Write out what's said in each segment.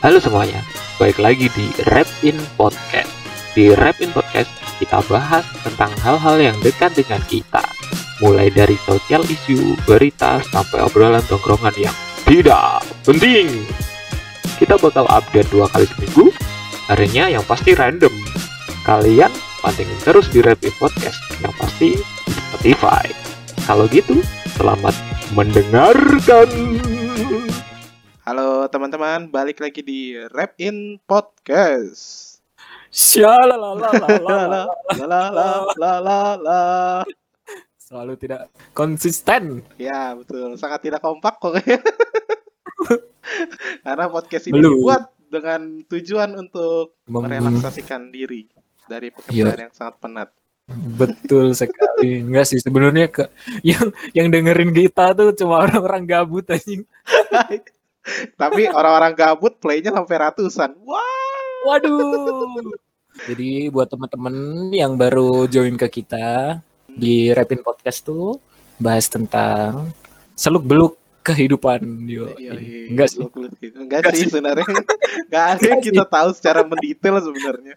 Halo semuanya, balik lagi di Rap In Podcast. Di Rap In Podcast, kita bahas tentang hal-hal yang dekat dengan kita. Mulai dari sosial isu, berita, sampai obrolan tongkrongan yang tidak penting. Kita bakal update dua kali seminggu, harinya yang pasti random. Kalian pantengin terus di Rap In Podcast, yang pasti Spotify. Kalau gitu, selamat mendengarkan. Halo teman-teman, balik lagi di Rap In Podcast. Syalalalala. Lalalala. Selalu tidak konsisten. Ya betul, sangat tidak kompak kok. Karena podcast ini Belum. dibuat dengan tujuan untuk merelaksasikan diri dari Iya. pekerjaan yang sangat penat. Betul sekali. Enggak sih sebenarnya ke yang yang dengerin kita tuh cuma orang-orang gabut anjing. Tapi orang-orang gabut playnya sampai ratusan. Wah. Waduh. Jadi buat teman-teman yang baru join ke kita di Rapin Podcast tuh bahas tentang seluk beluk kehidupan yo. Iya, iya, Enggak sih. Enggak sih. sebenarnya. Enggak ada yang kita tahu secara mendetail sebenarnya.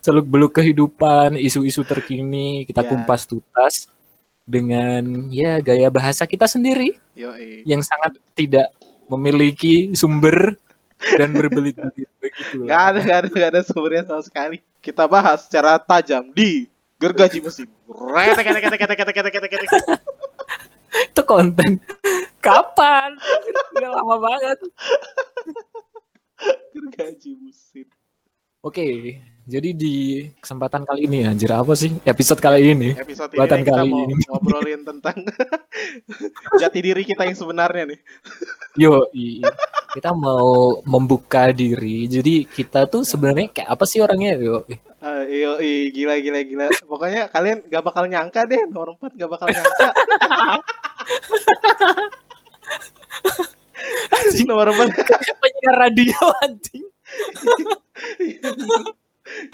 Seluk beluk kehidupan, isu-isu terkini kita Ya. kumpas tuntas dengan ya gaya bahasa kita sendiri Yo, yang sangat tidak memiliki sumber dan berbelit-belit begitu. Gak ada, gak ada, gak ada sumbernya sama sekali. Kita bahas secara tajam di gergaji mesin. Retek. Itu konten kapan? Udah lama banget. Gergaji mesin. Oke, jadi di kesempatan kali ini anjir apa sih episode kali ini? Episode ini Buatan kita kali mau ini. ngobrolin tentang jati diri kita yang sebenarnya nih. Yo, kita mau membuka diri. Jadi kita tuh sebenarnya kayak apa sih orangnya? Yo, iyo, i, gila, gila, gila. Pokoknya kalian gak bakal nyangka deh, nomor 4 gak bakal nyangka. nomor 4 penyiar radio anjing.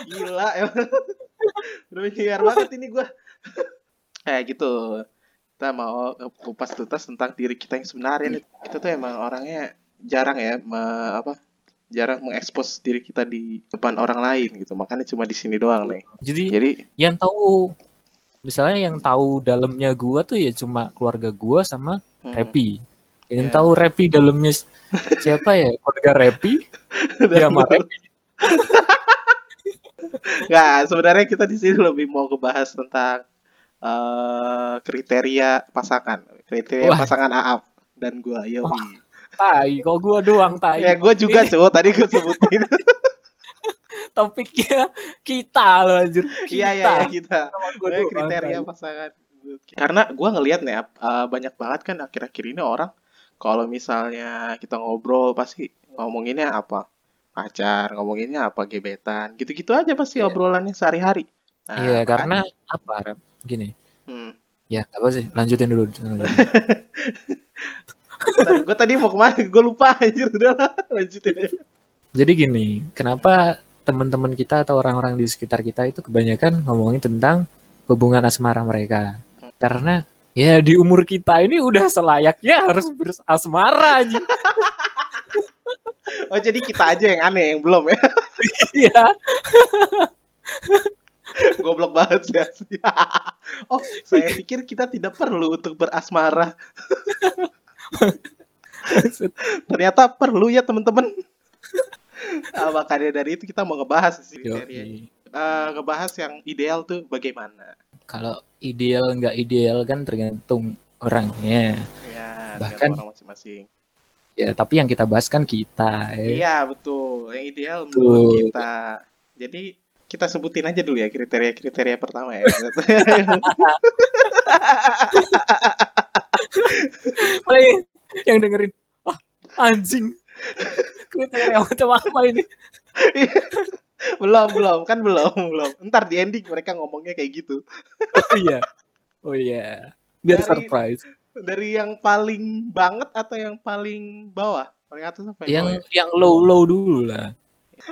Gila emang. Udah banget ini gua. Kayak gitu. Kita mau kupas tuntas tentang diri kita yang sebenarnya nih. Kita tuh emang orangnya jarang ya me- apa? Jarang mengekspos diri kita di depan orang lain gitu. Makanya cuma di sini doang nih. Jadi Jadi yang tahu misalnya yang tahu dalamnya gua tuh ya cuma keluarga gua sama hmm, Repi. Yang Ya. tahu Repi dalamnya siapa ya? Keluarga Repi ya sama Repi. Nggak, sebenarnya kita di sini lebih mau ngebahas tentang eh, kriteria pasangan, kriteria Wah. pasangan Aap dan gua Yoi. Tai, kok gua doang tai. Ya gua juga Ini cowok tadi gua sebutin. topiknya kita loh anjir. Iya iya Kita. ya, kita. Gua doang, kriteria pasangan. Karena gua ngelihat nih eh, banyak banget kan akhir-akhir ini orang kalau misalnya kita ngobrol pasti ngomonginnya apa? Pacar, ngomonginnya apa? Gebetan. Gitu-gitu aja pasti Iya. obrolannya sehari-hari. Nah, Iya, karena apa? Gini. Hmm. Ya, apa sih? Lanjutin dulu. gue tadi mau ke mana? Gue lupa anjir udah lanjutin aja. Jadi gini, kenapa teman-teman kita atau orang-orang di sekitar kita itu kebanyakan ngomongin tentang hubungan asmara mereka? Karena ya di umur kita ini udah selayaknya harus berasmara aja. Oh jadi kita aja yang aneh yang belum ya? Iya. Goblok banget sih. asli. oh saya pikir kita tidak perlu untuk berasmara. Ternyata perlu ya teman-teman. Ah, makanya dari itu kita mau ngebahas sih. Eh, ngebahas yang ideal tuh bagaimana? Kalau ideal nggak ideal kan tergantung orangnya. Ya, Bahkan- orang masing-masing. Ya, tapi yang kita bahas kan kita. ya. Iya betul, yang ideal Betul. menurut kita. Jadi kita sebutin aja dulu ya kriteria-kriteria pertama ya. Paling yang dengerin, wah anjing. Kriteria macam apa ini? belum belum kan belum belum. Ntar di ending mereka ngomongnya kayak gitu. Oh iya. Oh iya. Biar Dari- surprise. Dari yang paling banget atau yang paling bawah? Paling atas apa Yang bawah ya? yang low low dulu lah.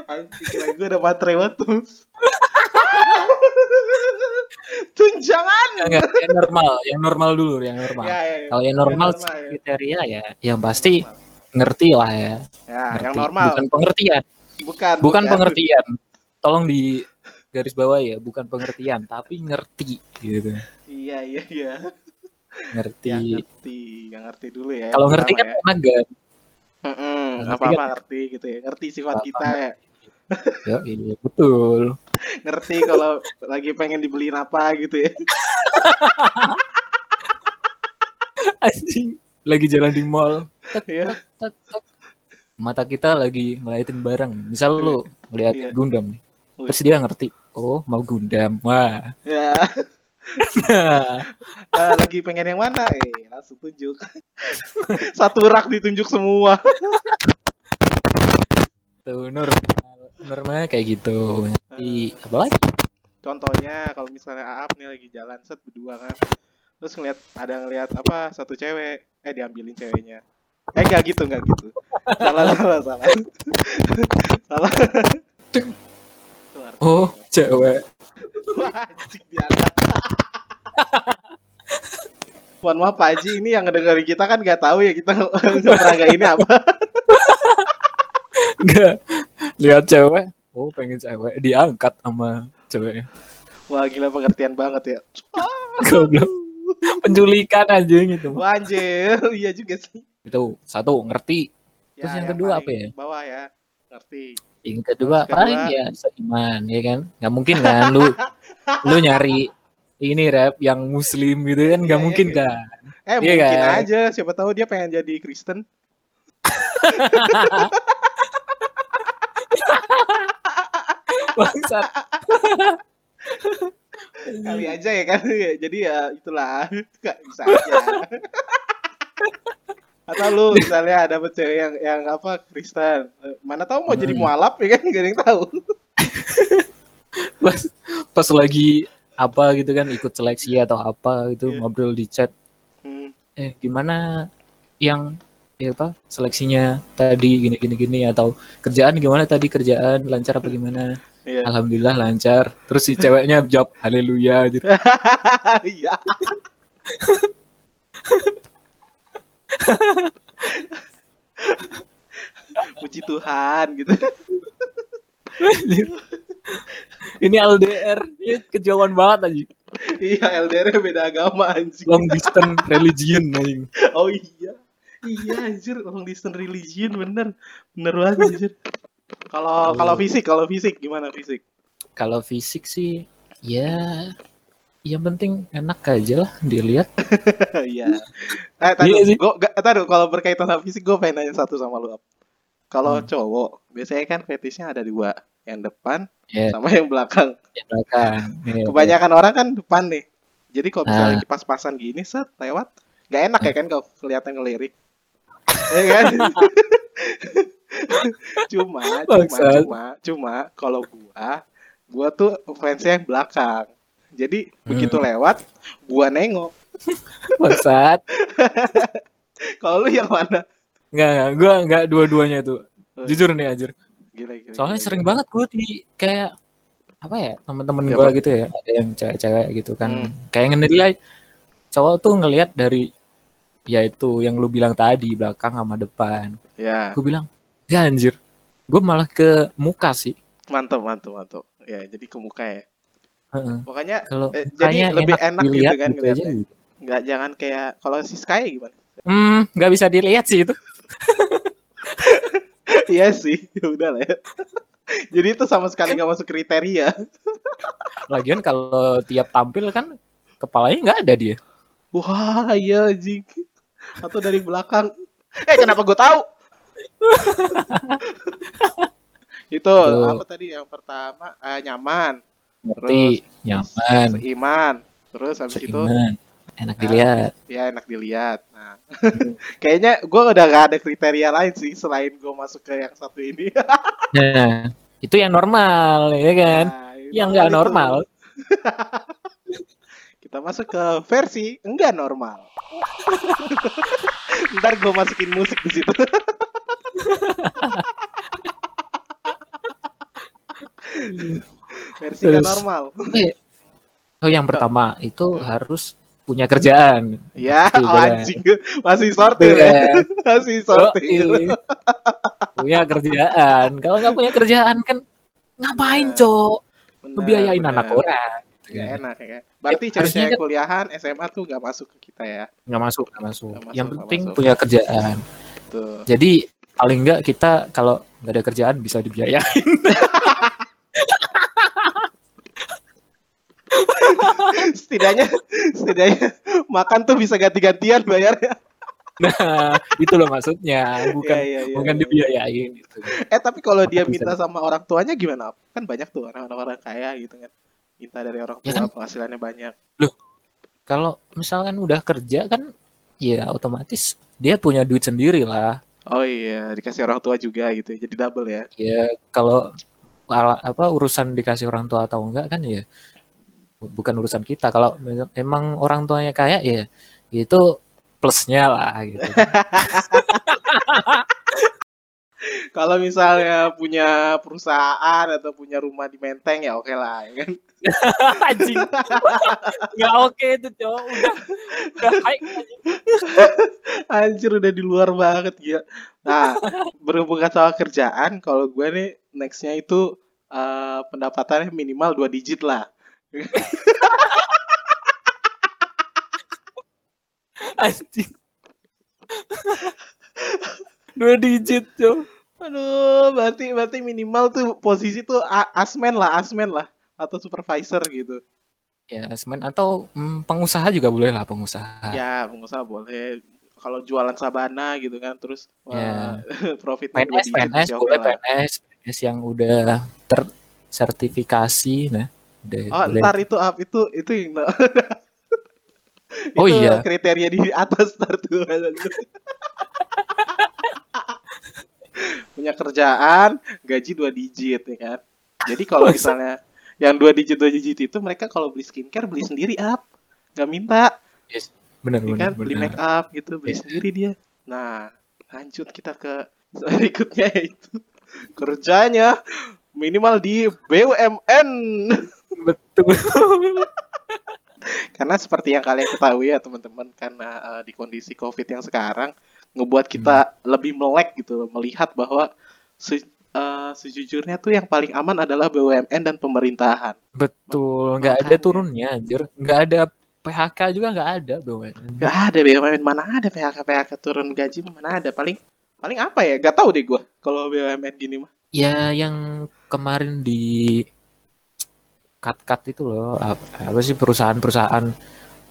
Anjing, gue udah baterai banget tuh. Tunjangan. Enggak, yang normal, yang normal dulu, yang normal. Ya, ya, ya. Kalau yang normal, Yang normal, ya. kriteria ya, yang pasti ngerti lah ya. Ya, Ngerti. yang normal. Bukan pengertian, Bukan. bukan pengertian. Tolong di garis bawah ya, bukan pengertian, tapi ngerti gitu. Iya, iya, iya. Ngerti. Yang ngerti, yang ngerti dulu ya. Kalau ngerti kan pertama enak kan? ya. Mm-mm, ngerti apa-apa kan? ngerti gitu ya. Ngerti sifat Apa-apa kita ya. Ya, iya, betul. Ngerti kalau lagi pengen dibeliin apa gitu ya. Anjing, lagi jalan di mall. Iya. tek. Mata kita lagi ngeliatin barang. Misal lu ngeliat Iya. Gundam nih. Terus dia ngerti, oh mau Gundam. Wah. Ya, Nah, eh, lagi pengen yang mana? Eh, langsung tunjuk. Satu rak ditunjuk semua. tuh normal. Normalnya kayak gitu. Nanti apa lagi? Contohnya kalau misalnya Aap nih lagi jalan set berdua kan. Terus ngeliat ada ngeliat apa satu cewek, eh diambilin ceweknya. Eh enggak gitu, enggak gitu. Salah, salah, salah. salah. Oh, cewek. Mohon maaf Pak Haji, ini yang ngedengerin kita kan nggak tahu ya kita ngerangga ini apa. Enggak. Lihat cewek. Oh, pengen cewek diangkat sama ceweknya. Wah gila pengertian banget ya. Goblok. Penculikan aja gitu. Wah anjir, iya juga sih. Itu satu ngerti. Ya, Terus yang kedua apa ya? Bawah ya, ngerti. Yang kedua Terus kedua- paling ya seiman ya kan. Nggak mungkin kan lu lu nyari ini rap yang muslim gitu kan nggak Iya, mungkin iya. kan. Eh Iya mungkin kan? aja, siapa tahu dia pengen jadi Kristen. Bangsat. Kali aja ya kan. Jadi ya itulah, nggak bisa aja. Atau lu misalnya ada cewek yang yang apa Kristen, mana tahu mau jadi Hmm. mualaf ya kan gak ada yang tahu. Pas, pas lagi apa gitu kan ikut seleksi atau apa gitu Iya. ngobrol di chat Hmm. eh gimana yang ya apa seleksinya tadi gini gini gini atau kerjaan gimana tadi kerjaan lancar apa gimana Iya. alhamdulillah lancar terus si ceweknya jawab haleluya gitu Iya. Puji Tuhan gitu. ini LDR ini kejauhan banget aja Iya, LDR beda agama anjing. long distance religion anjing. Oh iya. Iya anjir, long distance religion bener. Bener banget anjir. Kalau kalau fisik, kalau fisik gimana fisik? kalau fisik sih ya yang penting enak aja lah dilihat Iya. Eh, tadi Iya gua kalau berkaitan sama fisik gue pengen nanya satu sama lu. Kalau Hmm. cowok, biasanya kan fetishnya ada dua, yang depan ya sama yang belakang. yang belakang Ya, Kebanyakan orang kan depan nih. Jadi kalau misalnya Ah. kipas-pasan gini set lewat, nggak enak ya kan kalau kelihatan ngelirik. Ya kan? cuma, cuma, cuma, cuma kalau gua, gua tuh fansnya yang belakang. Jadi begitu Hmm. lewat, gua nengok. bangsat Kalau lu yang mana? nggak nggak gue nggak dua-duanya tuh jujur nih anjir Gila, gila, soalnya gila, sering gila. banget gue di kayak apa ya teman-teman Iya, gue gitu ya ada yang cewek-cewek gitu kan Hmm. kayak ngenilai cowok tuh ngelihat dari ya itu yang lu bilang tadi belakang sama depan Ya, gue bilang ya anjir gue malah ke muka sih mantap, mantap, mantap. Ya, jadi ke muka ya. Pokoknya kalau Eh, jadi lebih enak gitu dilihat kan aja ngeliatnya. gitu. nggak jangan kayak kalau si Sky gimana? hmm nggak bisa dilihat sih itu Iya sih, ya udah lah ya. Jadi itu sama sekali nggak masuk kriteria. lagian kalau tiap tampil kan kepalanya nggak ada dia Wah, iya anjing. Atau dari belakang. Eh, kenapa gue tahu? itu Tuh. apa tadi yang pertama eh, nyaman, ngerti nyaman iman, terus habis itu seiman enak Nah. dilihat ya enak dilihat. Nah, kayaknya gue udah gak ada kriteria lain sih selain gue masuk ke yang satu ini. nah itu yang normal ya kan Nah, yang nggak itu. normal Kita masuk ke versi enggak normal. Ntar gue masukin musik di situ. Versi Terus. normal. Oh, yang pertama itu harus punya kerjaan. Ya, Itu oh, anjing. Masih sortir ya. Masih sortir. Yoi. punya kerjaan. Kalau nggak punya kerjaan kan ngapain, Cok? Bener, Ngebiayain anak orang. Gak enak ya. Berarti Ya, harusnya cewek kan- kuliahan SMA tuh gak masuk ke kita ya. Nggak masuk, nggak masuk. Nggak masuk, Yang nggak penting masuk. punya kerjaan. Tuh. Jadi paling nggak kita kalau nggak ada kerjaan bisa dibiayain. setidaknya setidaknya makan tuh bisa ganti-gantian bayarnya. Nah, itu loh maksudnya, bukan Iya, iya, iya, bukan iya. dibiayain gitu. Eh tapi kalau dia minta sama orang tuanya gimana? Kan banyak tuh orang-orang kaya gitu kan. Minta dari orang tua Ya kan? penghasilannya banyak. Kalau misalkan udah kerja kan ya otomatis dia punya duit sendiri lah. Oh iya, dikasih orang tua juga gitu. Jadi double ya. Ya kalau ala- apa urusan dikasih orang tua atau enggak kan ya bukan urusan kita. Kalau emang orang tuanya kaya ya itu plusnya lah gitu. Kalau misalnya punya perusahaan atau punya rumah di Menteng ya oke lah ya kan. Anjing. Nggak oke itu, Cok. Udah udah high. Anjir udah di luar banget ya. Nah, berhubungan soal kerjaan, kalau gue nih nextnya itu eh, pendapatannya minimal dua digit lah. Anjing. Dua digit, Cok. Aduh, berarti berarti minimal tuh posisi tuh asmen lah, asmen lah atau supervisor gitu. Ya, semen atau mm, pengusaha juga boleh lah pengusaha. Ya, pengusaha boleh. Kalau jualan sabana gitu kan, terus Ya. wah, profitnya dua PNS, PNS, boleh. PNS, PNS yang udah tersertifikasi, nah, udah Oh, boleh. ntar itu up itu itu yang Oh Itu iya. kriteria di atas ntar tuh. Punya kerjaan, gaji dua digit ya kan. Jadi kalau misalnya yang dua digit dua digit itu mereka kalau beli skincare beli sendiri up, nggak minta, Bener, ya bener, kan? Beli make up gitu, beli Iya. sendiri dia. Nah, lanjut kita ke berikutnya yaitu kerjanya minimal di BUMN. Betul. Karena seperti yang kalian ketahui ya teman-teman, karena eh, di kondisi COVID yang sekarang ngebuat kita lebih melek gitu, melihat bahwa se- eh, sejujurnya tuh yang paling aman adalah BUMN dan pemerintahan. Betul, nggak ada turunnya, anjir. Nggak ada PHK juga nggak ada, BUMN. Gak ada BUMN mana ada PHK PHK turun gaji mana ada paling paling apa ya? Gak tahu deh gua kalau BUMN gini mah. Ya, yang kemarin di cut-cut itu loh, apa, sih perusahaan-perusahaan,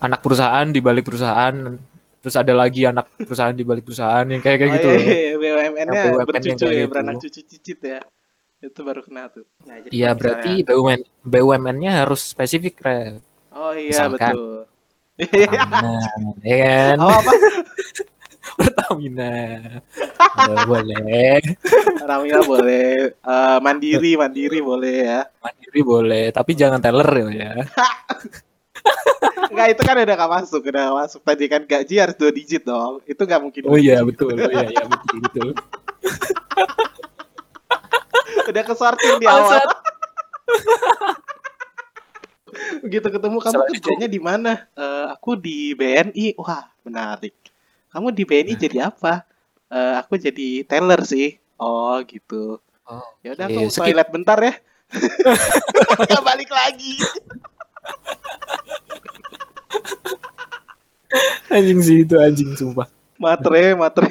anak perusahaan di balik perusahaan, terus ada lagi anak perusahaan di balik perusahaan yang kayak kayak oh, gitu iya, loh. iya, BUMN-nya BUMN bercucu ya, gitu. beranak cucu cicit ya. Itu baru kena tuh. Nah, jadi Iya, kalau berarti BUMN BUMN-nya harus spesifik, Re. Oh iya misalkan- betul. Ya kan? Oh apa? Pertamina. Eh, boleh. Ramila boleh. Eh, mandiri, mandiri boleh ya. Mandiri boleh, tapi jangan teller ya. Enggak, itu kan udah gak masuk, udah gak masuk. Tadi kan gaji harus dua digit dong. Itu gak mungkin. Oh iya, betul. Oh iya, iya betul, betul. Udah kesortir di awal. Begitu ketemu kamu kerjanya di mana? Eh, aku di BNI. Wah, menarik. Kamu di BNI jadi apa? Eh, aku jadi teller sih. Oh, gitu. Oh, Ya udah oke. aku Skip. toilet bentar ya. ya balik lagi. Anjing sih itu anjing sumpah. Matre, matre.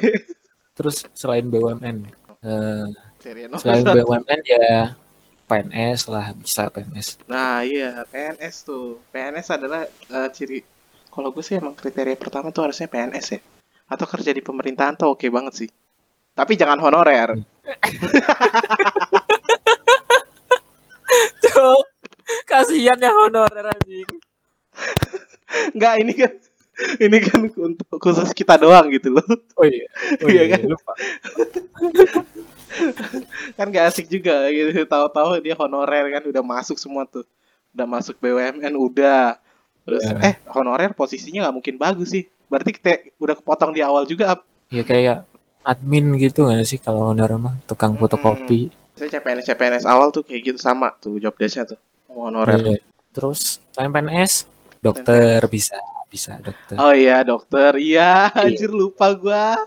Terus selain BUMN, eh, Serian nomor selain. BUMN ya PNS lah bisa PNS. Nah iya PNS tuh PNS adalah eh, ciri kalau gue sih emang kriteria pertama tuh harusnya PNS ya atau kerja di pemerintahan tuh oke banget sih tapi jangan honorer Tuh, kasihan ya honorer anjing. nggak ini kan ini kan untuk khusus kita doang gitu loh Oh iya, oh Iya iya, kan? lupa. kan gak asik juga gitu tahu-tahu dia honorer kan udah masuk semua tuh udah masuk BUMN udah terus Iya. eh honorer posisinya nggak mungkin bagus sih berarti kita udah kepotong di awal juga Ap. Ya kayak admin gitu nggak sih kalau honorer mah tukang fotokopi. saya CPNS CPNS awal tuh kayak gitu sama tuh job desknya tuh honorer Iya. terus selain PNS dokter bisa bisa dokter Oh iya dokter, iya anjir lupa gua.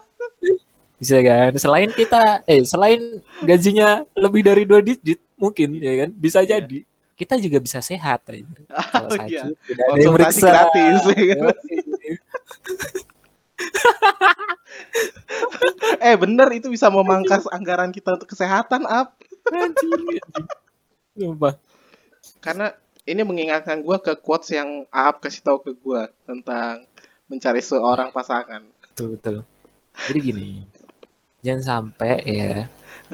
bisa kan selain kita eh selain gajinya lebih dari dua digit mungkin ya kan bisa Iya. jadi kita juga bisa sehat aja. kalau Oh sakit iya. tidak ada yang Konsultasi meriksa gratis. ya kan? Eh bener itu bisa memangkas anggaran kita untuk kesehatan up. Sumpah. Karena ini mengingatkan gua ke quotes yang Aap kasih tahu ke gua tentang mencari seorang pasangan. betul betul jadi gini jangan sampai ya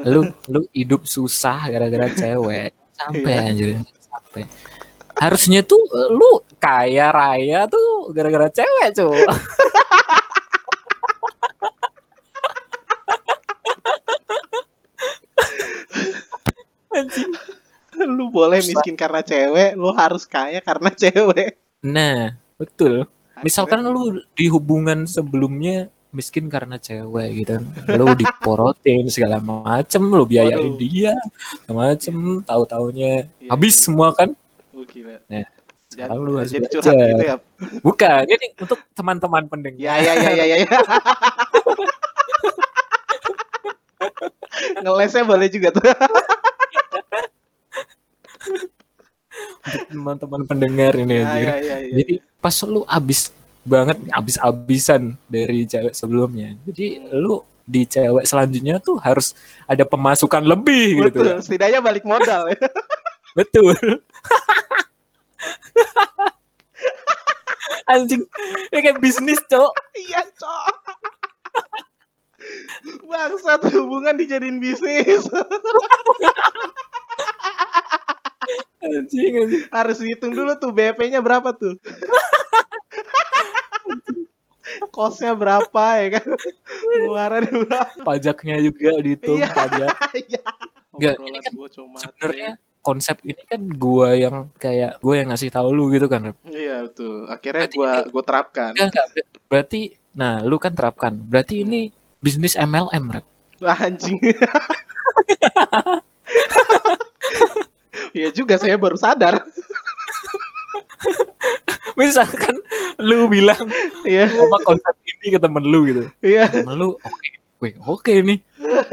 lu lu hidup susah gara-gara cewek sampai Iya. anjir sampai harusnya tuh lu kaya raya tuh gara-gara cewek cuy. Anjing. Lu boleh miskin karena cewek, lu harus kaya karena cewek. nah betul. Misalkan lu di hubungan sebelumnya miskin karena cewek gitu. Lu diporotin segala macem lu biayain Waduh. dia segala macem tahu taunya Iya, habis semua kan? Oh, gila. Nah, Sekarang lu harus jadi curhat gitu ya. bukan ini untuk teman-teman pendengar Ya ya ya ya ya. ya. Ngelesnya boleh juga tuh. teman-teman pendengar ini Ya, ya, ya, ya. jadi pas lu abis banget abis-abisan dari cewek sebelumnya jadi lu di cewek selanjutnya tuh harus ada pemasukan lebih gitu Betul, setidaknya balik modal ya. Betul. Anjing, ini kayak bisnis, Cok. Iya, cok. Bangsat hubungan dijadiin bisnis. Anjing, anjing. Harus dihitung dulu tuh BP-nya berapa tuh. Kosnya berapa ya kan? Pengeluaran berapa? Pajaknya juga dihitung Iya. pajak. Iya. Nggak, Obrolan ini kan Sebenarnya konsep ini kan gua yang kayak gua yang ngasih tahu lu gitu kan. Iya betul. Akhirnya gua ini- gua terapkan. Enggak, enggak. Berarti nah, lu kan terapkan. Berarti ini bisnis MLM, Rep. Wah, anjing. Iya juga saya baru sadar. Misalkan lu bilang Iya. apa konsep ini ke temen lu gitu. Iya. Temen lu oke. Wih, oke nih.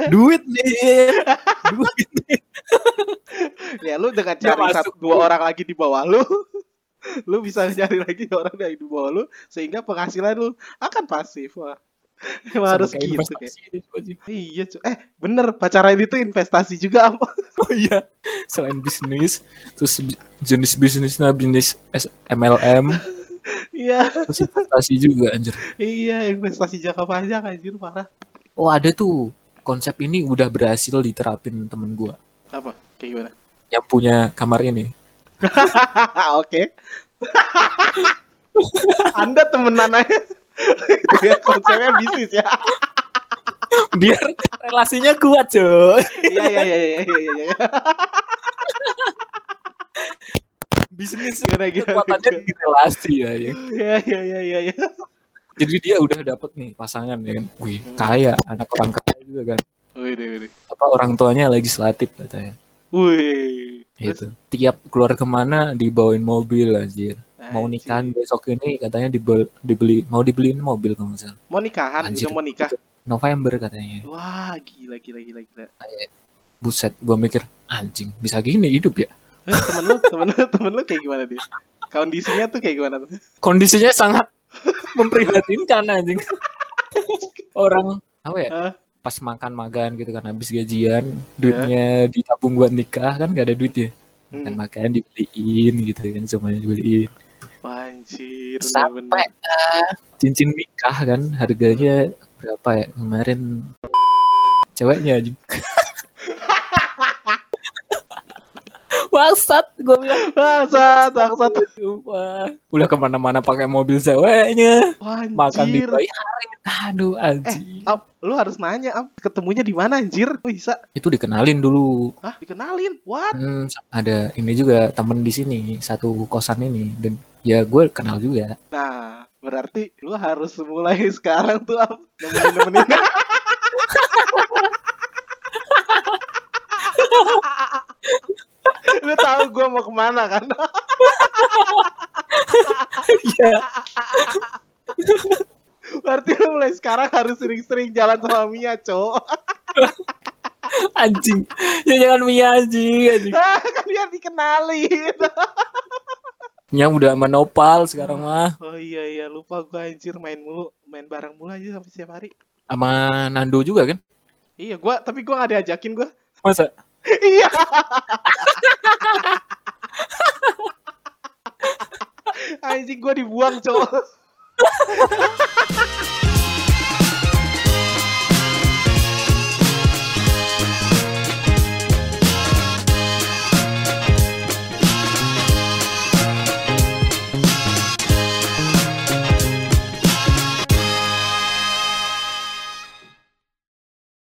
Duit nih. Duit nih. Ya lu dengan cari masuk. satu dua orang lagi di bawah lu, lu bisa cari lagi orang yang di bawah lu sehingga penghasilan lu akan pasif. Wah. Emang harus kayak gitu kayak. investasi aja. Iya, cu. eh bener pacaran itu investasi juga apa? Oh iya, selain bisnis, terus jenis bisnisnya bisnis MLM, Iya, terus investasi juga anjir. iya investasi jangka panjang anjir parah. Oh ada tuh konsep ini udah berhasil diterapin temen gua Apa? Kayak gimana? Yang punya kamar ini. Oke. Anda temenan aja. Ya konsepnya bisnis ya. Biar relasinya kuat cuy. Iya iya iya iya iya iya. Bisnis Gimana gimana? kekuatannya di relasi ya, ya. Iya iya iya iya iya. Jadi dia udah dapet nih pasangan ya kan. Wih kaya, anak orang kaya juga kan. Wih, wih, wih. Apa orang tuanya legislatif katanya. Wih. Gitu. Tiap keluar ke mana dibawain mobil anjir. Mau nikahan besok ini katanya dibeli, dibeli mau dibeliin mobil kalau salah. Mau nikahan, Anjir. mau nikah. November katanya. Wah, gila gila gila gila. Buset, gua mikir anjing bisa gini hidup ya. Eh, temen lu, temen lu, temen lu kayak gimana dia? Kondisinya tuh kayak gimana tuh? Kondisinya sangat memprihatinkan anjing. Orang apa ya? Hah? Pas makan-makan gitu kan habis gajian, duitnya ditabung buat nikah kan gak ada duit ya. Hmm. makan dibeliin gitu kan semuanya dibeliin. Anjir, Sampai eh, cincin nikah kan harganya berapa ya kemarin ceweknya anjing. Bangsat gue bilang Bangsat, bangsat. Sumpah. Udah ke mana-mana pakai mobil ceweknya Makan di anjir. bayarin Aduh anjing Ap, lu harus nanya, Ap, ketemunya di mana anjir? Kok bisa? Itu dikenalin dulu Hah, dikenalin? What? Hmm, Ada ini juga temen di sini Satu kosan ini Dan ya gue kenal juga Nah, berarti lu harus mulai sekarang tuh Ap, nemenin-nemenin. lu tahu gua mau ke mana kan? Iya. Berarti lu mulai sekarang harus sering-sering jalan sama Mia, cowok. Anjing. Ya jangan Mia anjing. anjing. kan biar dikenalin. Mia udah menopal sekarang mah. Oh iya iya lupa gua anjir main mulu, main bareng mulu aja sampai setiap hari. Sama Nando juga kan? Iya, gua tapi gua gak diajakin gua. Masa? Iya. Anjing gua dibuang, cowok.